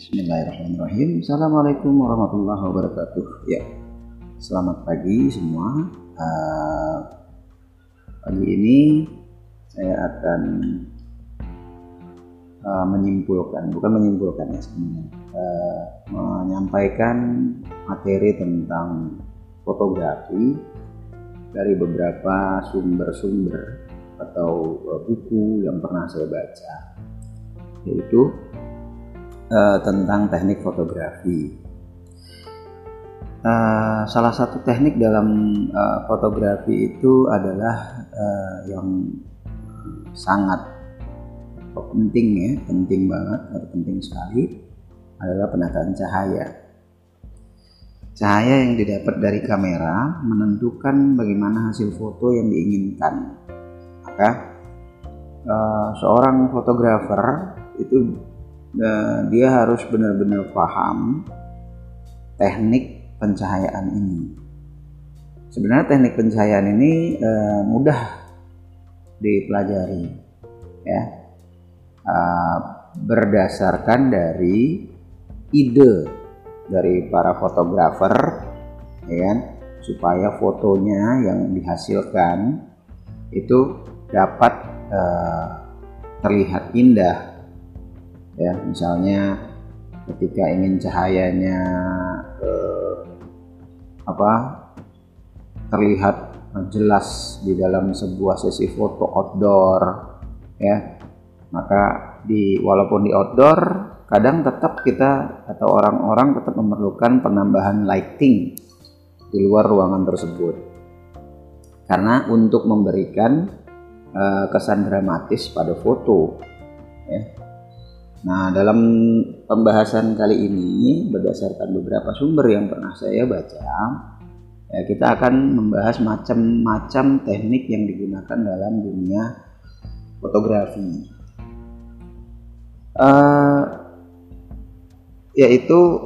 Bismillahirrahmanirrahim. Assalamualaikum warahmatullahi wabarakatuh. Ya, selamat pagi semua. Uh, pagi ini saya akan uh, menyimpulkan, bukan menyimpulkan ya sebenarnya, uh, menyampaikan materi tentang fotografi dari beberapa sumber-sumber atau buku yang pernah saya baca, yaitu uh, tentang teknik fotografi. Uh, salah satu teknik dalam uh, fotografi itu adalah uh, yang sangat penting ya, penting banget atau penting sekali adalah penataan cahaya. Cahaya yang didapat dari kamera menentukan bagaimana hasil foto yang diinginkan. Maka uh, seorang fotografer itu dia harus benar-benar paham teknik pencahayaan ini. Sebenarnya teknik pencahayaan ini uh, mudah dipelajari, ya, uh, berdasarkan dari ide dari para fotografer, ya kan, supaya fotonya yang dihasilkan itu dapat uh, terlihat indah ya. Misalnya ketika ingin cahayanya eh, apa terlihat jelas di dalam sebuah sesi foto outdoor ya maka di walaupun di outdoor kadang tetap kita atau orang-orang tetap memerlukan penambahan lighting di luar ruangan tersebut. Karena untuk memberikan uh, kesan dramatis pada foto ya Nah, dalam pembahasan kali ini berdasarkan beberapa sumber yang pernah saya baca, ya kita akan membahas macam-macam teknik yang digunakan dalam dunia fotografi. Uh, yaitu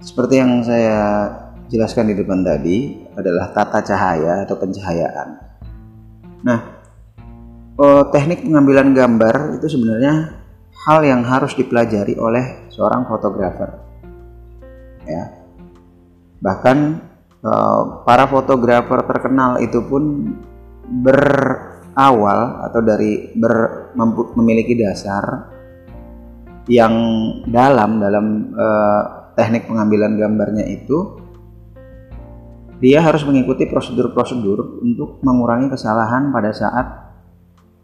seperti yang saya jelaskan di depan tadi adalah tata cahaya atau pencahayaan. Nah, uh, teknik pengambilan gambar itu sebenarnya hal yang harus dipelajari oleh seorang fotografer. Ya. Bahkan uh, para fotografer terkenal itu pun berawal atau dari ber, memiliki dasar yang dalam dalam uh, teknik pengambilan gambarnya itu dia harus mengikuti prosedur-prosedur untuk mengurangi kesalahan pada saat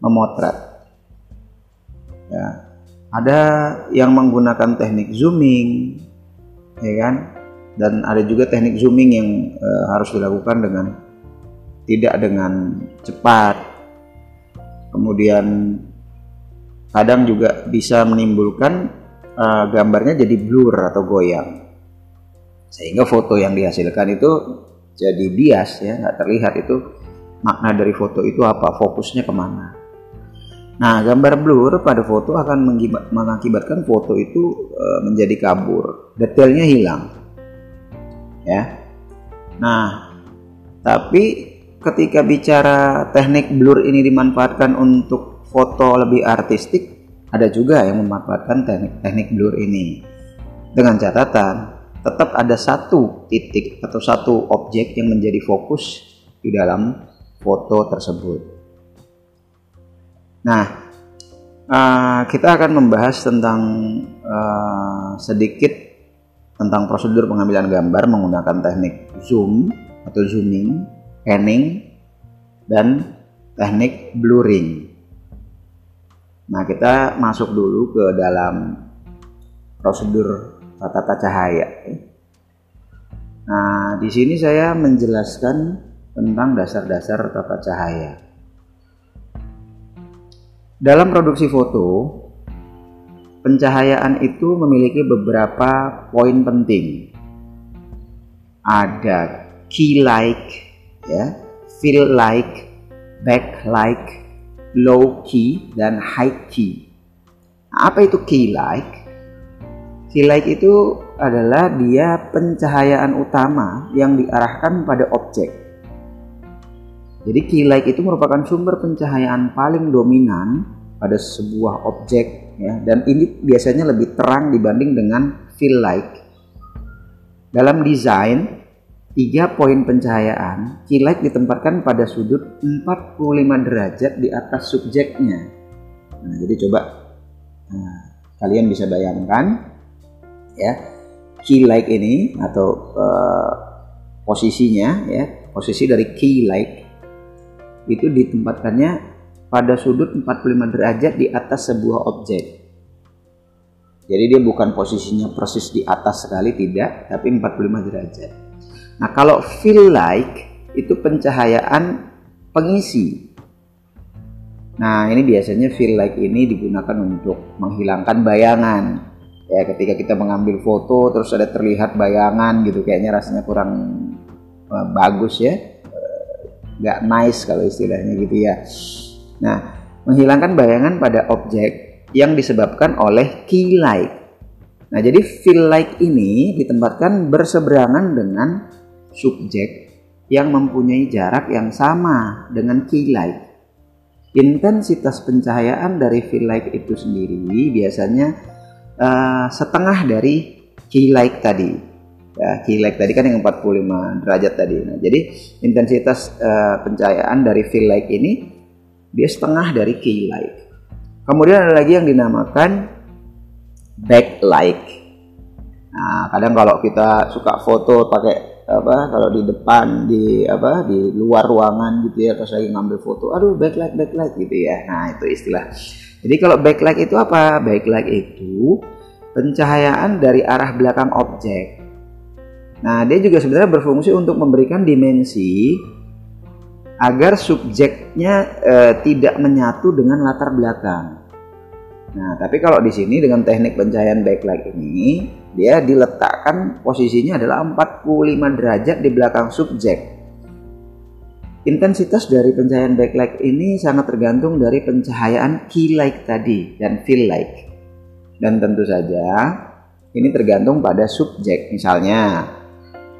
memotret. Ya, ada yang menggunakan teknik zooming ya kan? Dan ada juga teknik zooming yang e, harus dilakukan dengan tidak dengan cepat. Kemudian kadang juga bisa menimbulkan e, gambarnya jadi blur atau goyang. Sehingga foto yang dihasilkan itu jadi bias ya nggak terlihat itu makna dari foto itu apa fokusnya ke mana Nah, gambar blur pada foto akan mengakibatkan foto itu e, menjadi kabur, detailnya hilang. Ya. Nah, tapi ketika bicara teknik blur ini dimanfaatkan untuk foto lebih artistik, ada juga yang memanfaatkan teknik teknik blur ini. Dengan catatan, tetap ada satu titik atau satu objek yang menjadi fokus di dalam foto tersebut. Nah, uh, kita akan membahas tentang uh, sedikit tentang prosedur pengambilan gambar menggunakan teknik zoom atau zooming, panning, dan teknik blurring. Nah, kita masuk dulu ke dalam prosedur tata cahaya. Nah, di sini saya menjelaskan tentang dasar-dasar tata cahaya. Dalam produksi foto, pencahayaan itu memiliki beberapa poin penting. Ada key light, ya, fill light, backlight, low key, dan high key. Nah, apa itu key light? Key light itu adalah dia pencahayaan utama yang diarahkan pada objek jadi key light itu merupakan sumber pencahayaan paling dominan pada sebuah objek ya dan ini biasanya lebih terang dibanding dengan feel like. Dalam desain tiga poin pencahayaan, key light ditempatkan pada sudut 45 derajat di atas subjeknya. Nah, jadi coba nah, kalian bisa bayangkan ya key light ini atau uh, posisinya ya posisi dari key light itu ditempatkannya pada sudut 45 derajat di atas sebuah objek. Jadi dia bukan posisinya persis di atas sekali tidak, tapi 45 derajat. Nah, kalau feel like itu pencahayaan pengisi. Nah, ini biasanya feel like ini digunakan untuk menghilangkan bayangan. Ya, ketika kita mengambil foto terus ada terlihat bayangan gitu kayaknya rasanya kurang uh, bagus ya. Nggak nice kalau istilahnya gitu ya. Nah, menghilangkan bayangan pada objek yang disebabkan oleh key light. Nah, jadi feel like ini ditempatkan berseberangan dengan subjek yang mempunyai jarak yang sama dengan key light. Intensitas pencahayaan dari fill light itu sendiri biasanya uh, setengah dari key light tadi. Ya, light tadi kan yang 45 derajat tadi. Nah, jadi intensitas uh, pencahayaan dari fill light ini dia setengah dari key light. Kemudian ada lagi yang dinamakan backlight. Nah, kadang kalau kita suka foto pakai apa kalau di depan di apa di luar ruangan gitu ya pas lagi ngambil foto aduh backlight backlight gitu ya nah itu istilah jadi kalau backlight itu apa backlight itu pencahayaan dari arah belakang objek nah dia juga sebenarnya berfungsi untuk memberikan dimensi agar subjeknya e, tidak menyatu dengan latar belakang Nah, tapi kalau di sini dengan teknik pencahayaan backlight ini, dia diletakkan posisinya adalah 45 derajat di belakang subjek. Intensitas dari pencahayaan backlight ini sangat tergantung dari pencahayaan key light tadi dan fill light. Dan tentu saja ini tergantung pada subjek. Misalnya,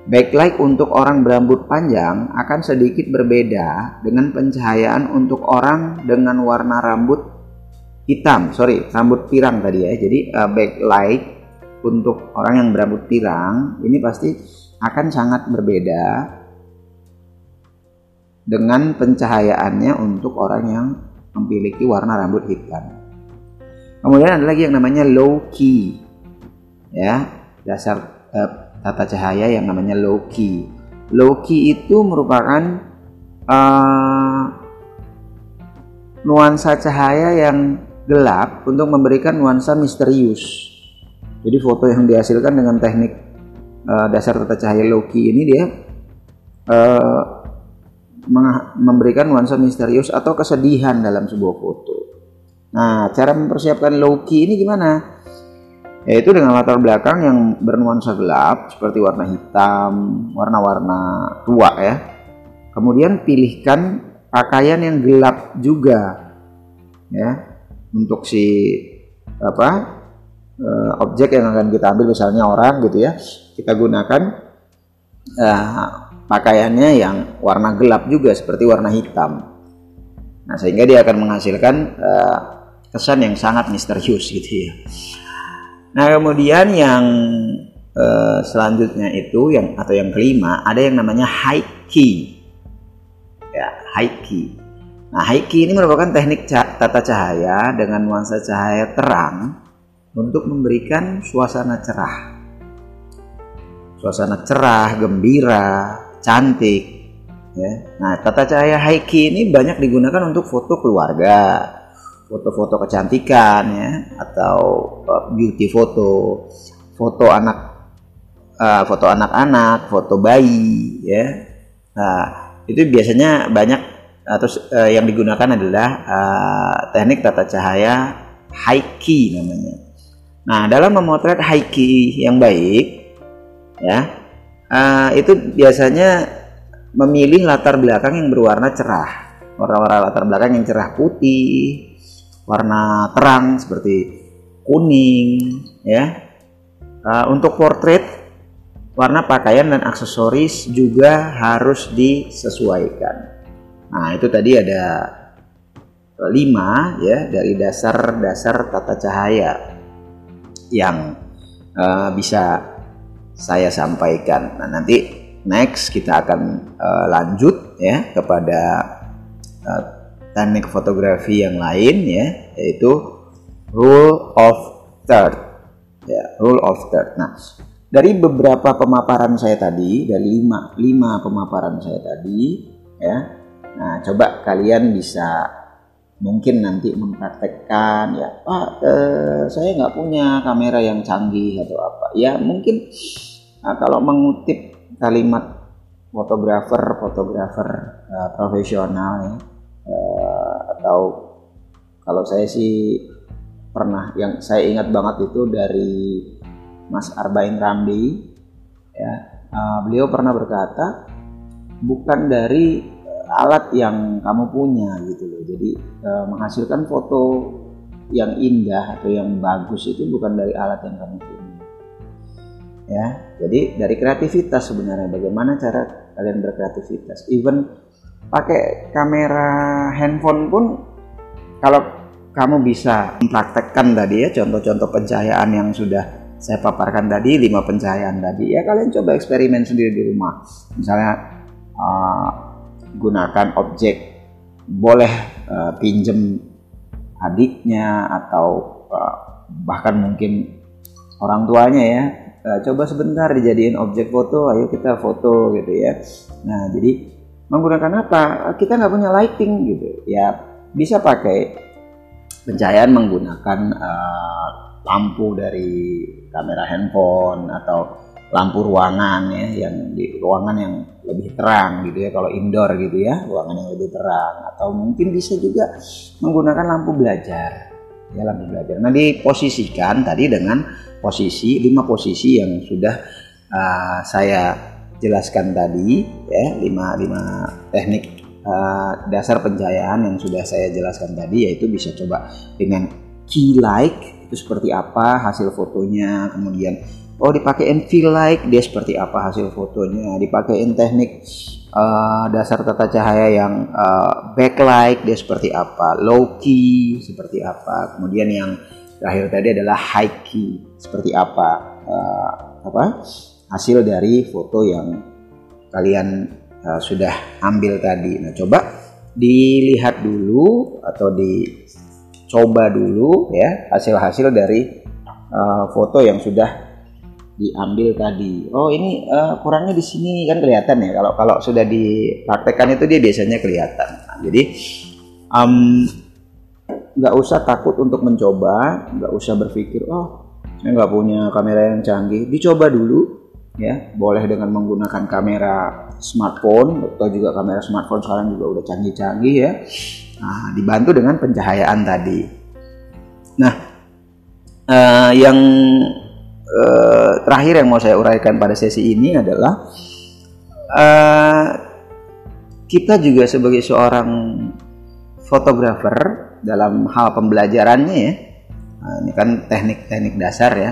backlight untuk orang berambut panjang akan sedikit berbeda dengan pencahayaan untuk orang dengan warna rambut hitam, sorry, rambut pirang tadi ya. Jadi uh, backlight untuk orang yang berambut pirang ini pasti akan sangat berbeda dengan pencahayaannya untuk orang yang memiliki warna rambut hitam. Kemudian ada lagi yang namanya low key, ya dasar uh, tata cahaya yang namanya. Low key itu merupakan uh, nuansa cahaya yang gelap untuk memberikan nuansa misterius. Jadi foto yang dihasilkan dengan teknik uh, dasar tata cahaya Loki ini dia uh, memberikan nuansa misterius atau kesedihan dalam sebuah foto. Nah, cara mempersiapkan Loki ini gimana? Yaitu dengan latar belakang yang bernuansa gelap seperti warna hitam, warna-warna tua ya. Kemudian pilihkan pakaian yang gelap juga ya. Untuk si apa uh, objek yang akan kita ambil misalnya orang gitu ya. Kita gunakan uh, pakaiannya yang warna gelap juga seperti warna hitam. Nah sehingga dia akan menghasilkan uh, kesan yang sangat misterius gitu ya nah kemudian yang uh, selanjutnya itu yang atau yang kelima ada yang namanya high key ya high key Nah, Haiki ini merupakan teknik tata cahaya dengan nuansa cahaya terang untuk memberikan suasana cerah. Suasana cerah, gembira, cantik. Ya. Nah, tata cahaya Haiki ini banyak digunakan untuk foto keluarga, foto-foto kecantikan ya, atau uh, beauty foto, foto anak, uh, foto anak-anak, foto bayi, ya. Nah, itu biasanya banyak atau uh, yang digunakan adalah uh, teknik tata cahaya high key namanya. Nah, dalam memotret high key yang baik, ya, uh, itu biasanya memilih latar belakang yang berwarna cerah, warna-warna latar belakang yang cerah putih, warna terang seperti kuning, ya. Uh, untuk portrait, warna pakaian dan aksesoris juga harus disesuaikan. Nah, itu tadi ada lima ya dari dasar-dasar tata cahaya yang uh, bisa saya sampaikan. Nah, nanti next kita akan uh, lanjut ya kepada uh, teknik fotografi yang lain ya yaitu rule of third. Ya, rule of third. Nah, dari beberapa pemaparan saya tadi, dari lima, lima pemaparan saya tadi ya. Nah, coba kalian bisa mungkin nanti mempraktekkan ya pak eh, saya nggak punya kamera yang canggih atau apa ya mungkin nah, kalau mengutip kalimat fotografer fotografer uh, profesional ya uh, atau kalau saya sih pernah yang saya ingat banget itu dari Mas Arbain Ramdi ya uh, beliau pernah berkata bukan dari alat yang kamu punya gitu loh. Jadi e, menghasilkan foto yang indah atau yang bagus itu bukan dari alat yang kamu punya. Ya, jadi dari kreativitas sebenarnya bagaimana cara kalian berkreativitas. Even pakai kamera handphone pun kalau kamu bisa mempraktekkan tadi ya contoh-contoh pencahayaan yang sudah saya paparkan tadi lima pencahayaan tadi ya kalian coba eksperimen sendiri di rumah. Misalnya uh, gunakan objek boleh uh, pinjem adiknya atau uh, bahkan mungkin orang tuanya ya. Uh, coba sebentar dijadiin objek foto ayo kita foto gitu ya. Nah jadi menggunakan apa? Kita nggak punya lighting gitu. Ya bisa pakai pencahayaan menggunakan uh, lampu dari kamera handphone atau lampu ruangan ya yang di ruangan yang lebih terang gitu ya kalau indoor gitu ya ruangan yang lebih terang. Atau mungkin bisa juga menggunakan lampu belajar. Ya lampu belajar. Nah diposisikan tadi dengan posisi lima posisi yang sudah uh, saya jelaskan tadi ya lima lima teknik uh, dasar pencahayaan yang sudah saya jelaskan tadi yaitu bisa coba dengan key light itu seperti apa hasil fotonya kemudian oh dipakein feel like dia seperti apa hasil fotonya dipakein teknik uh, dasar tata cahaya yang uh, backlight dia seperti apa low key seperti apa kemudian yang terakhir tadi adalah high key seperti apa uh, apa hasil dari foto yang kalian uh, sudah ambil tadi nah coba dilihat dulu atau dicoba dulu ya hasil-hasil dari uh, foto yang sudah diambil tadi. Oh ini uh, kurangnya di sini kan kelihatan ya. Kalau kalau sudah dipraktekkan itu dia biasanya kelihatan. Nah, jadi nggak um, usah takut untuk mencoba, nggak usah berpikir oh saya nggak punya kamera yang canggih. Dicoba dulu ya. Boleh dengan menggunakan kamera smartphone atau juga kamera smartphone sekarang juga udah canggih-canggih ya. Nah, dibantu dengan pencahayaan tadi. Nah, uh, yang eh, terakhir yang mau saya uraikan pada sesi ini adalah eh, kita juga sebagai seorang fotografer dalam hal pembelajarannya ya nah, ini kan teknik-teknik dasar ya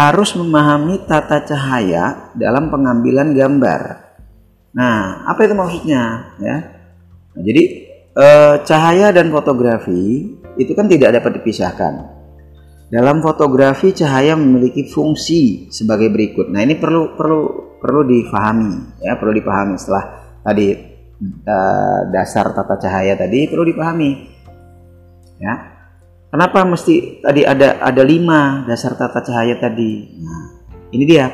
harus memahami tata cahaya dalam pengambilan gambar. Nah, apa itu maksudnya ya? Nah, jadi eh, cahaya dan fotografi itu kan tidak dapat dipisahkan dalam fotografi cahaya memiliki fungsi sebagai berikut. Nah, ini perlu perlu perlu difahami ya, perlu dipahami setelah tadi uh, dasar tata cahaya tadi perlu dipahami. Ya. Kenapa mesti tadi ada ada lima dasar tata cahaya tadi? Nah, ini dia.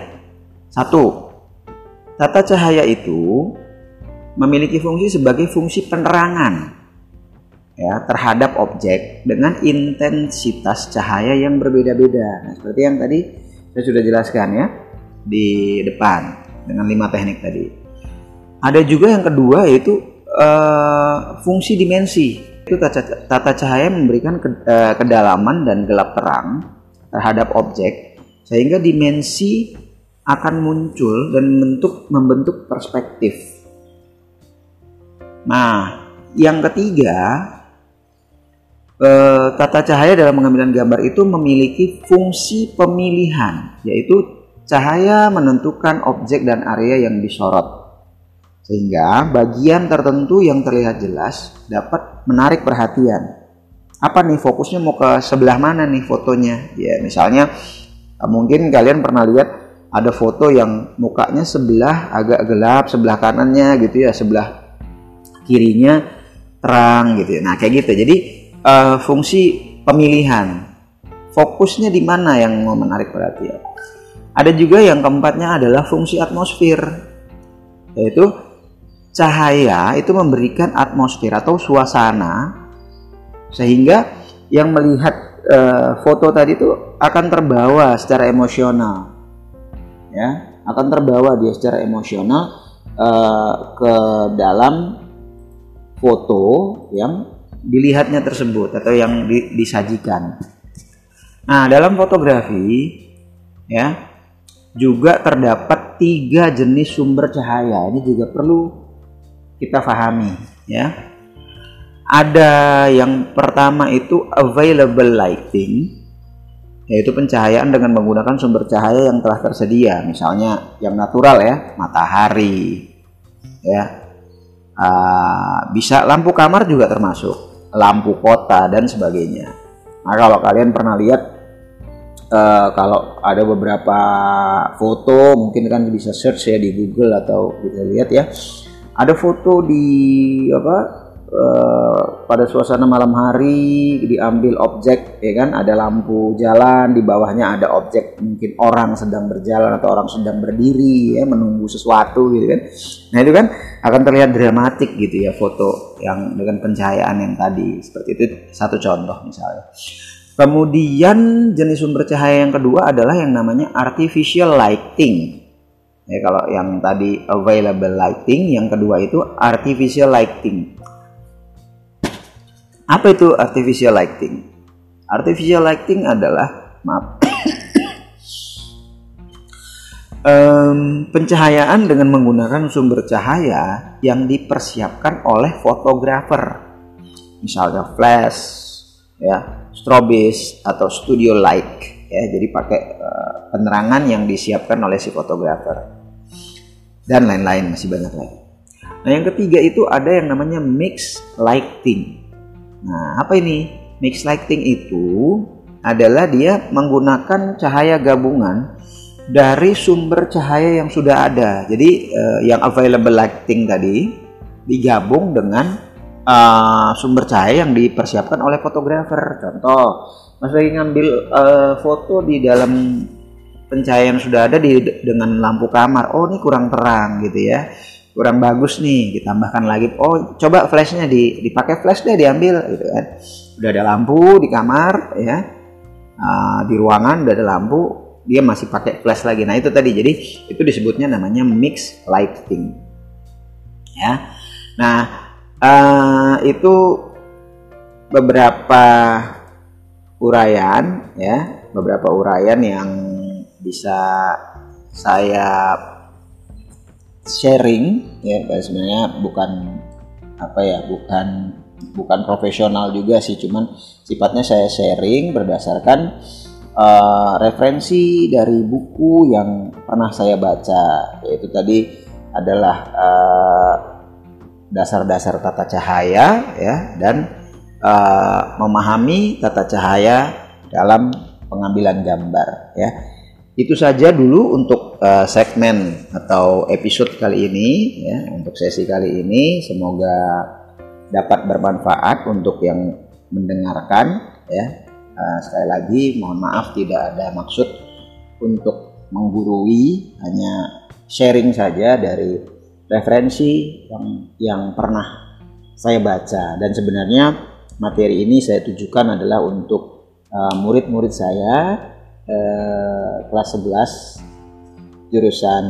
Satu, tata cahaya itu memiliki fungsi sebagai fungsi penerangan ya terhadap objek dengan intensitas cahaya yang berbeda-beda. Nah, seperti yang tadi saya sudah jelaskan ya di depan dengan lima teknik tadi. Ada juga yang kedua yaitu uh, fungsi dimensi. Itu tata, cahaya memberikan ke, uh, kedalaman dan gelap terang terhadap objek sehingga dimensi akan muncul dan membentuk membentuk perspektif. Nah, yang ketiga eh, tata cahaya dalam pengambilan gambar itu memiliki fungsi pemilihan, yaitu cahaya menentukan objek dan area yang disorot. Sehingga bagian tertentu yang terlihat jelas dapat menarik perhatian. Apa nih fokusnya mau ke sebelah mana nih fotonya? Ya, misalnya mungkin kalian pernah lihat ada foto yang mukanya sebelah agak gelap, sebelah kanannya gitu ya, sebelah kirinya terang gitu ya. Nah, kayak gitu. Jadi uh, fungsi pemilihan fokusnya di mana yang mau menarik perhatian. Ada juga yang keempatnya adalah fungsi atmosfer, yaitu cahaya itu memberikan atmosfer atau suasana sehingga yang melihat e, foto tadi itu akan terbawa secara emosional ya akan terbawa dia secara emosional e, ke dalam foto yang dilihatnya tersebut atau yang di, disajikan. Nah, dalam fotografi ya juga terdapat tiga jenis sumber cahaya. Ini juga perlu kita pahami ya. Ada yang pertama itu available lighting yaitu pencahayaan dengan menggunakan sumber cahaya yang telah tersedia, misalnya yang natural ya, matahari. Ya. Uh, bisa lampu kamar juga termasuk, lampu kota dan sebagainya. Nah, kalau kalian pernah lihat uh, kalau ada beberapa foto mungkin kan bisa search ya di Google atau bisa lihat ya ada foto di apa uh, pada suasana malam hari diambil objek ya kan? Ada lampu jalan di bawahnya ada objek mungkin orang sedang berjalan atau orang sedang berdiri ya menunggu sesuatu gitu kan? Nah itu kan akan terlihat dramatik gitu ya foto yang dengan pencahayaan yang tadi. Seperti itu satu contoh misalnya. Kemudian jenis sumber cahaya yang kedua adalah yang namanya artificial lighting Ya, kalau yang tadi available lighting, yang kedua itu artificial lighting. Apa itu artificial lighting? Artificial lighting adalah maaf um, pencahayaan dengan menggunakan sumber cahaya yang dipersiapkan oleh fotografer, misalnya flash, ya, strobis atau studio light, ya. Jadi pakai uh, penerangan yang disiapkan oleh si fotografer dan lain-lain masih banyak lagi. Nah yang ketiga itu ada yang namanya mix lighting. Nah apa ini mix lighting itu adalah dia menggunakan cahaya gabungan dari sumber cahaya yang sudah ada. Jadi uh, yang available lighting tadi digabung dengan uh, sumber cahaya yang dipersiapkan oleh fotografer. Contoh, Mas lagi ngambil uh, foto di dalam pencahayaan sudah ada di dengan lampu kamar. Oh ini kurang terang gitu ya. Kurang bagus nih ditambahkan lagi. Oh coba flashnya di dipakai flash deh diambil gitu kan. Udah ada lampu di kamar ya. Uh, di ruangan udah ada lampu dia masih pakai flash lagi. Nah itu tadi. Jadi itu disebutnya namanya mix lighting ya. Nah uh, itu beberapa uraian ya. Beberapa uraian yang bisa saya sharing ya sebenarnya bukan apa ya bukan bukan profesional juga sih cuman sifatnya saya sharing berdasarkan uh, referensi dari buku yang pernah saya baca yaitu tadi adalah uh, dasar-dasar tata cahaya ya dan uh, memahami tata cahaya dalam pengambilan gambar ya itu saja dulu untuk uh, segmen atau episode kali ini ya, untuk sesi kali ini semoga dapat bermanfaat untuk yang mendengarkan ya. Uh, sekali lagi mohon maaf tidak ada maksud untuk menggurui, hanya sharing saja dari referensi yang yang pernah saya baca dan sebenarnya materi ini saya tujukan adalah untuk eh, murid-murid uh, saya eh, kelas 11 jurusan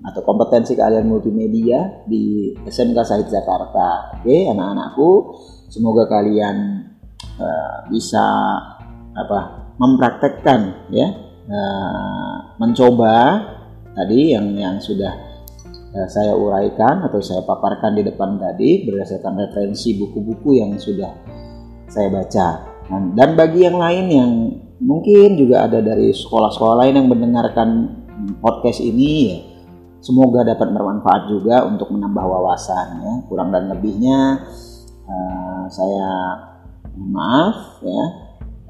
atau kompetensi keahlian multimedia di SMK Sahid Jakarta. Oke, anak-anakku, semoga kalian eh, bisa apa mempraktekkan ya eh, mencoba tadi yang yang sudah saya uraikan atau saya paparkan di depan tadi berdasarkan referensi buku-buku yang sudah saya baca. Dan bagi yang lain yang mungkin juga ada dari sekolah-sekolah lain yang mendengarkan podcast ini ya. Semoga dapat bermanfaat juga untuk menambah wawasan ya. Kurang dan lebihnya uh, saya maaf ya.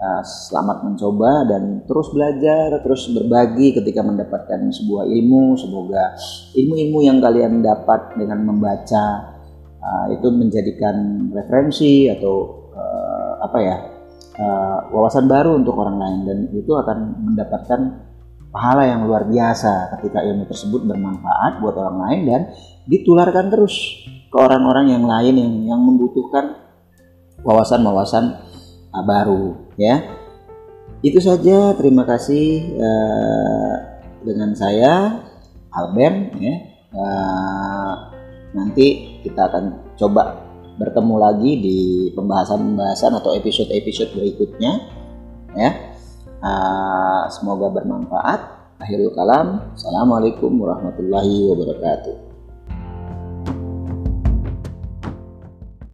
Uh, selamat mencoba dan terus belajar terus berbagi ketika mendapatkan sebuah ilmu. Semoga ilmu-ilmu yang kalian dapat dengan membaca uh, itu menjadikan referensi atau uh, apa ya uh, wawasan baru untuk orang lain dan itu akan mendapatkan pahala yang luar biasa ketika ilmu tersebut bermanfaat buat orang lain dan ditularkan terus ke orang-orang yang lain yang yang membutuhkan wawasan-wawasan uh, baru ya. Itu saja terima kasih uh, dengan saya Alben ya. Uh, nanti kita akan coba bertemu lagi di pembahasan-pembahasan atau episode-episode berikutnya ya Uh, semoga bermanfaat. Akhirul kalam. Assalamualaikum warahmatullahi wabarakatuh.